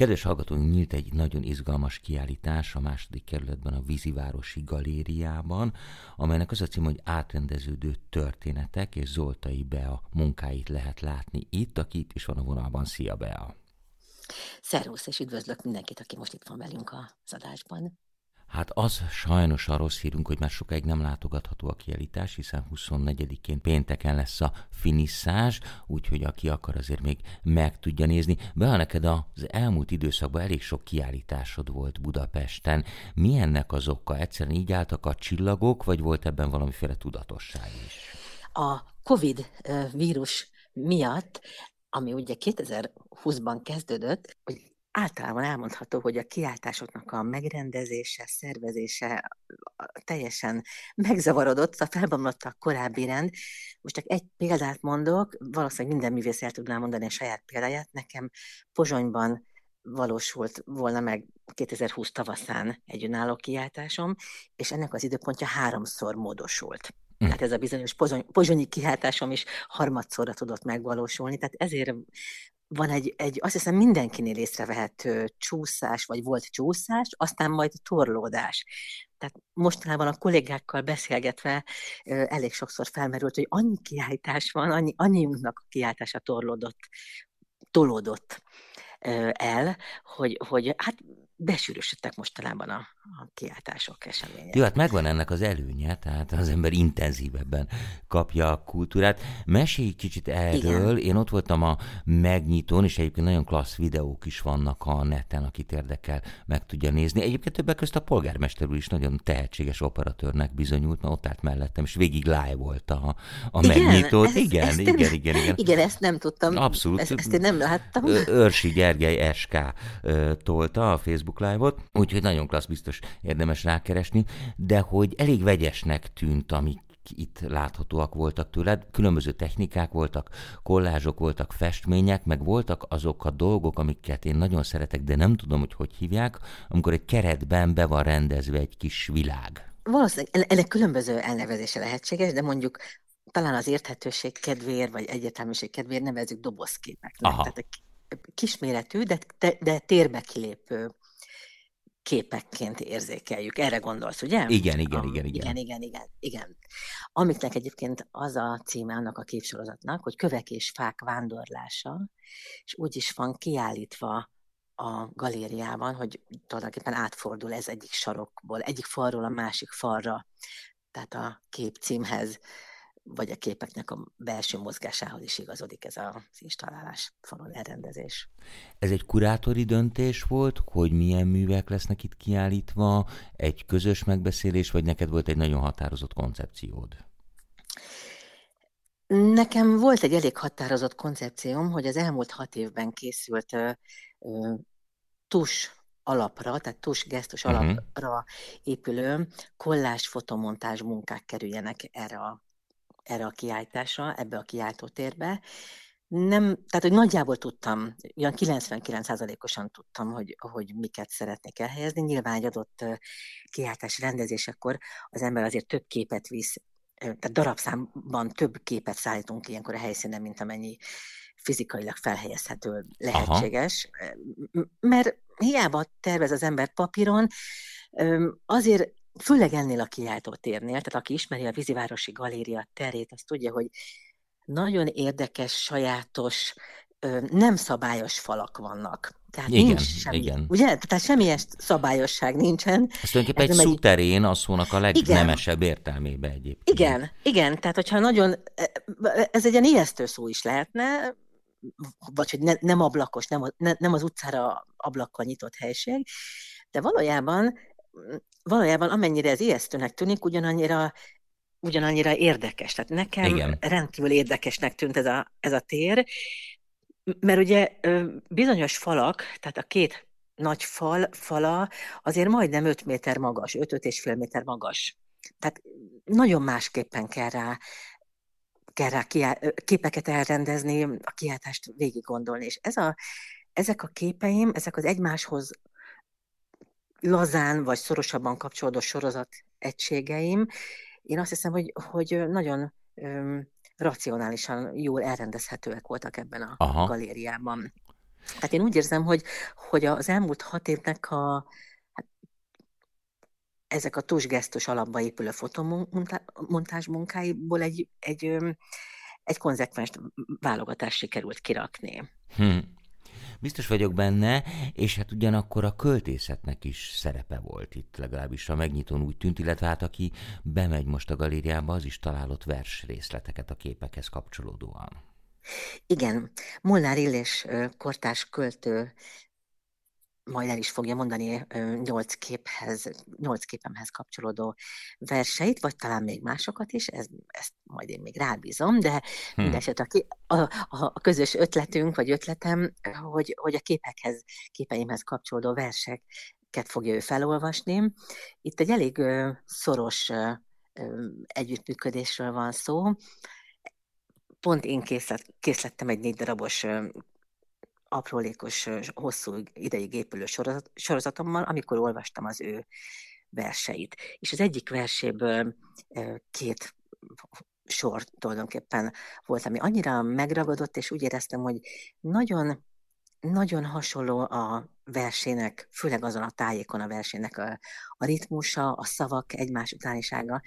Kedves hallgatóink, nyílt egy nagyon izgalmas kiállítás a második kerületben a Vízivárosi Galériában, amelynek az a cím, hogy átrendeződő történetek, és Zoltai Bea munkáit lehet látni itt, aki itt is van a vonalban. Szia Bea! Szervusz, és üdvözlök mindenkit, aki most itt van velünk az adásban. Hát az sajnos a rossz hírünk, hogy már sokáig nem látogatható a kiállítás, hiszen 24-én pénteken lesz a finisszás, úgyhogy aki akar azért még meg tudja nézni. Be neked az elmúlt időszakban elég sok kiállításod volt Budapesten. Mi ennek az oka? Egyszerűen így álltak a csillagok, vagy volt ebben valamiféle tudatosság is? A Covid vírus miatt ami ugye 2020-ban kezdődött, hogy általában elmondható, hogy a kiáltásoknak a megrendezése, szervezése teljesen megzavarodott, a felbomlott a korábbi rend. Most csak egy példát mondok, valószínűleg minden művész el tudná mondani a saját példáját. Nekem Pozsonyban valósult volna meg 2020 tavaszán egy önálló kiáltásom, és ennek az időpontja háromszor módosult. Hm. Tehát ez a bizonyos pozsony, pozsonyi kiáltásom is harmadszorra tudott megvalósulni, tehát ezért van egy, egy, azt hiszem mindenkinél észrevehető csúszás, vagy volt csúszás, aztán majd torlódás. Tehát mostanában a kollégákkal beszélgetve elég sokszor felmerült, hogy annyi kiállítás van, annyi, annyiunknak a kiáltása torlódott, tolódott el, hogy, hogy hát besűrösödtek mostanában a, a kiáltások, események. Jó, hát megvan ennek az előnye, tehát az ember intenzívebben kapja a kultúrát. Mesélj kicsit erről, Igen. én ott voltam a megnyitón, és egyébként nagyon klassz videók is vannak a neten, akit érdekel, meg tudja nézni. Egyébként többek között a polgármester úr is nagyon tehetséges operatőrnek bizonyult, mert ott állt mellettem, és végig live volt a, a igen, megnyitót. Ez, igen, ezt igen, igen, igen, igen. Igen, ezt nem tudtam. Abszolút. Ezt, ezt én nem láttam. Őrsi Gergely SK tolta a Facebook Live-ot, úgyhogy nagyon klassz, biztos érdemes rákeresni, de hogy elég vegyesnek tűnt, amik itt láthatóak voltak tőled. Különböző technikák voltak, kollázsok voltak, festmények, meg voltak azok a dolgok, amiket én nagyon szeretek, de nem tudom, hogy hogy hívják, amikor egy keretben be van rendezve egy kis világ. Valószínűleg ennek különböző elnevezése lehetséges, de mondjuk talán az érthetőség kedvéért, vagy egyetemiség kedvéért nevezzük dobozképeknek. Aha. Tehát kisméretű, de, de, de térbe kilépő képekként érzékeljük. Erre gondolsz, ugye? Igen, igen, igen, igen. Igen, igen, igen, igen. Amiknek egyébként az a címe annak a képsorozatnak, hogy kövek és fák vándorlása, és úgy is van kiállítva a galériában, hogy tulajdonképpen átfordul ez egyik sarokból, egyik falról a másik falra, tehát a kép címhez vagy a képeknek a belső mozgásához is igazodik ez az installálás, falon elrendezés. Ez egy kurátori döntés volt, hogy milyen művek lesznek itt kiállítva, egy közös megbeszélés, vagy neked volt egy nagyon határozott koncepciód? Nekem volt egy elég határozott koncepcióm, hogy az elmúlt hat évben készült uh, tus alapra, tehát tus gesztus uh-huh. alapra épülő kollás fotomontázs munkák kerüljenek erre a erre a kiállításra, ebbe a kiállító térbe. Nem, tehát, hogy nagyjából tudtam, olyan 99%-osan tudtam, hogy, hogy miket szeretnék elhelyezni. Nyilván egy adott kiáltás rendezésekor az ember azért több képet visz, tehát darabszámban több képet szállítunk ilyenkor a helyszínen, mint amennyi fizikailag felhelyezhető lehetséges. Aha. Mert hiába tervez az ember papíron, azért főleg ennél a kiáltó térnél, tehát aki ismeri a Vízivárosi Galéria terét, az tudja, hogy nagyon érdekes, sajátos, nem szabályos falak vannak. Tehát igen, nincs semmi, igen. Ugye? Tehát semmilyen szabályosság nincsen. Ez tulajdonképpen egy szuterén a szónak a legnemesebb értelmébe egyébként. Igen, igen, tehát hogyha nagyon, e, ez egy ilyen ijesztő szó is lehetne, vagy hogy ne, nem ablakos, nem, ne, nem az utcára ablakkal nyitott helység, de valójában valójában amennyire ez ijesztőnek tűnik, ugyanannyira ugyanannyira érdekes. Tehát nekem Igen. rendkívül érdekesnek tűnt ez a, ez a tér, mert ugye bizonyos falak, tehát a két nagy fal, fala azért majdnem 5 méter magas, 5-5 és fél méter magas. Tehát nagyon másképpen kell rá, kell rá kiá- képeket elrendezni, a kiáltást végig gondolni. És ez a, ezek a képeim, ezek az egymáshoz lazán vagy szorosabban kapcsolódó sorozat egységeim, én azt hiszem, hogy, hogy nagyon öm, racionálisan jól elrendezhetőek voltak ebben a Aha. galériában. Tehát én úgy érzem, hogy, hogy az elmúlt hat évnek a, hát, ezek a tusgesztus alapba épülő fotomontázs munkáiból egy, egy, egy konzekvens válogatást sikerült kirakni. Hm. Biztos vagyok benne, és hát ugyanakkor a költészetnek is szerepe volt itt, legalábbis a megnyitón úgy tűnt, illetve hát aki bemegy most a galériába, az is találott vers részleteket a képekhez kapcsolódóan. Igen, Molnár Illés kortás költő majd el is fogja mondani nyolc képhez, nyolc képemhez kapcsolódó verseit, vagy talán még másokat is, ez, ezt majd én még rábízom, de hmm. mindeset a, a, a közös ötletünk, vagy ötletem, hogy, hogy a képekhez, képeimhez kapcsolódó verseket fogja ő felolvasni. Itt egy elég szoros együttműködésről van szó. Pont én készlet, készlettem egy négy darabos aprólékos, hosszú ideig épülő sorozatommal, amikor olvastam az ő verseit. És az egyik verséből két sor tulajdonképpen volt, ami annyira megragadott, és úgy éreztem, hogy nagyon, nagyon hasonló a versének, főleg azon a tájékon a versének a, a ritmusa, a szavak egymás utánisága,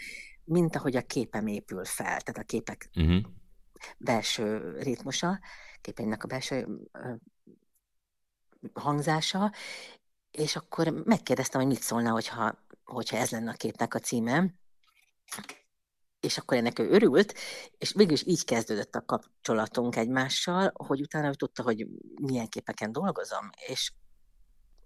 mint ahogy a képem épül fel, tehát a képek uh-huh. belső ritmusa, képeinek a belső hangzása, és akkor megkérdeztem, hogy mit szólna, hogyha, hogyha ez lenne a képnek a címe, és akkor ennek ő örült, és végül is így kezdődött a kapcsolatunk egymással, hogy utána ő tudta, hogy milyen képeken dolgozom, és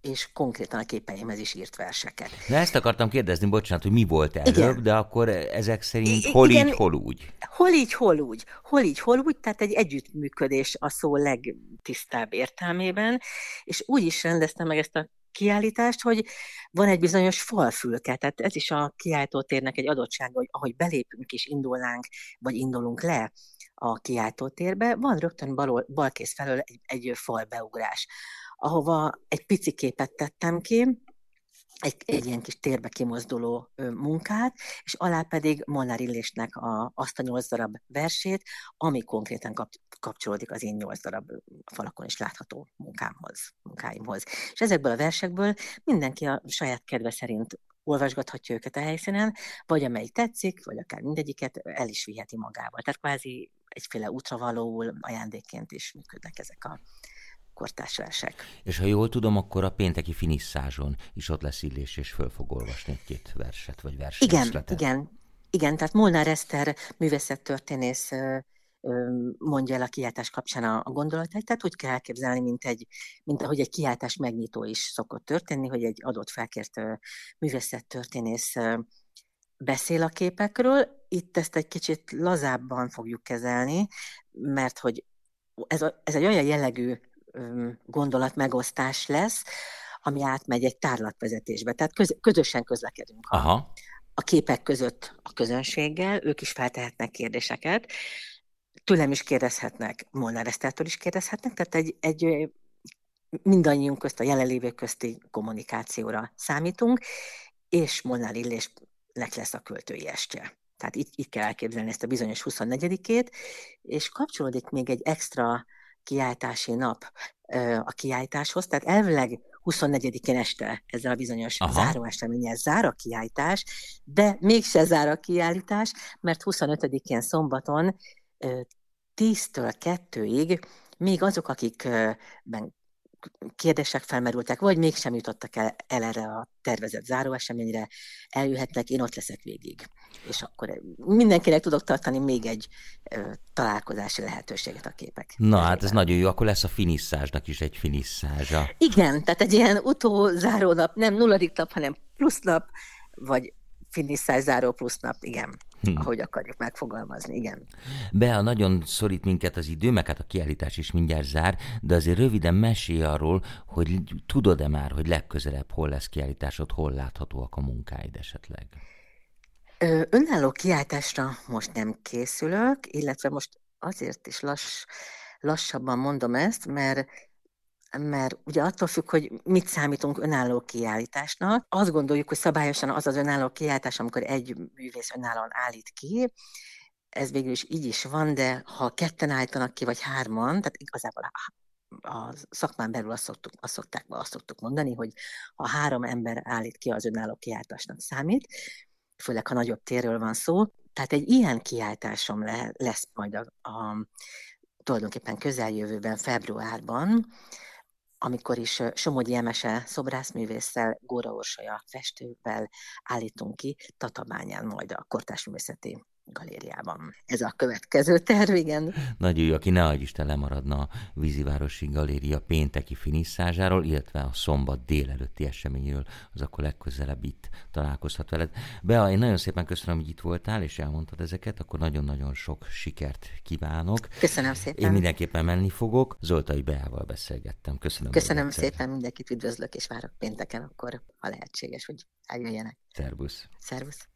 és konkrétan a képeimhez is írt verseket. Na ezt akartam kérdezni, bocsánat, hogy mi volt előbb, Igen. de akkor ezek szerint hol Igen, így, hol úgy? Hol így, hol úgy. Hol így, hol úgy, tehát egy együttműködés a szó legtisztább értelmében, és úgy is rendeztem meg ezt a kiállítást, hogy van egy bizonyos falfülke, tehát ez is a kiállítótérnek egy adottsága, hogy ahogy belépünk és indulnánk, vagy indulunk le a kiállítótérbe, van rögtön bal, balkész felől egy, egy falbeugrás ahova egy pici képet tettem ki, egy, egy ilyen kis térbe kimozduló munkát, és alá pedig Molnár Illésnek a, azt a nyolc darab versét, ami konkrétan kap, kapcsolódik az én nyolc darab falakon is látható munkámhoz, munkáimhoz. És ezekből a versekből mindenki a saját kedve szerint olvasgathatja őket a helyszínen, vagy amelyik tetszik, vagy akár mindegyiket el is viheti magával. Tehát kvázi egyféle útravalóul ajándékként is működnek ezek a kortás versek. És ha jól tudom, akkor a pénteki finisszázson is ott lesz Illés, és föl fog olvasni egy-két verset, vagy verset. Igen, igen, igen, tehát Molnár Eszter művészettörténész mondja el a kiáltás kapcsán a, a gondolatait, tehát úgy kell elképzelni, mint, egy, mint ahogy egy kiáltás megnyitó is szokott történni, hogy egy adott felkért művészettörténész beszél a képekről. Itt ezt egy kicsit lazábban fogjuk kezelni, mert hogy ez, a, ez egy olyan jellegű gondolat megosztás lesz, ami átmegy egy tárlatvezetésbe. Tehát köz, közösen közlekedünk Aha. A, képek között a közönséggel, ők is feltehetnek kérdéseket, tőlem is kérdezhetnek, Molnár Esztától is kérdezhetnek, tehát egy, egy mindannyiunk közt, a jelenlévők közti kommunikációra számítunk, és Molnár Illésnek lesz a költői estje. Tehát így, így kell elképzelni ezt a bizonyos 24-ét, és kapcsolódik még egy extra kiáltási nap a kiáltáshoz, tehát elvileg 24-én este ezzel a bizonyos Aha. záróeseménnyel zár a kiállítás, de mégse zár a kiállítás, mert 25-én szombaton 10-től 2-ig még azok, akikben kérdések felmerültek, vagy mégsem jutottak el, el erre a tervezett záróeseményre, eljöhetnek, én ott leszek végig. És akkor mindenkinek tudok tartani még egy ö, találkozási lehetőséget a képek. Na hát ez nagyon jó, akkor lesz a finisszásnak is egy finisszázsa. Igen, tehát egy ilyen utózáró nap, nem nulladik nap, hanem plusz nap, vagy finisszás záró plusz nap, igen. Hm. ahogy akarjuk megfogalmazni, igen. Bea, nagyon szorít minket az idő, meg hát a kiállítás is mindjárt zár, de azért röviden mesélj arról, hogy tudod-e már, hogy legközelebb hol lesz kiállításod, hol láthatóak a munkáid esetleg? Önálló kiállításra most nem készülök, illetve most azért is lass, lassabban mondom ezt, mert mert ugye attól függ, hogy mit számítunk önálló kiállításnak. Azt gondoljuk, hogy szabályosan az az önálló kiállítás, amikor egy művész önállóan állít ki, ez végül is így is van, de ha ketten állítanak ki, vagy hárman, tehát igazából a szakmán belül azt, szoktuk, azt, szokták, azt szoktuk mondani, hogy ha három ember állít ki, az önálló kiáltásnak számít, főleg ha nagyobb térről van szó. Tehát egy ilyen kiáltásom le, lesz majd a, a tulajdonképpen közeljövőben, februárban, amikor is Somogyi Emese szobrászművésszel, Góra Orsolya festővel állítunk ki Tatabányán majd a kortársművészeti galériában. Ez a következő terv, igen. Nagy új, aki ne Isten lemaradna a Vízivárosi Galéria pénteki finisszásáról, illetve a szombat délelőtti eseményről, az akkor legközelebb itt találkozhat veled. Bea, én nagyon szépen köszönöm, hogy itt voltál, és elmondtad ezeket, akkor nagyon-nagyon sok sikert kívánok. Köszönöm szépen. Én mindenképpen menni fogok. Zoltai Beával beszélgettem. Köszönöm. Köszönöm szépen, mindenkit üdvözlök, és várok pénteken akkor, ha lehetséges, hogy eljöjjenek. Szervusz. Szervusz.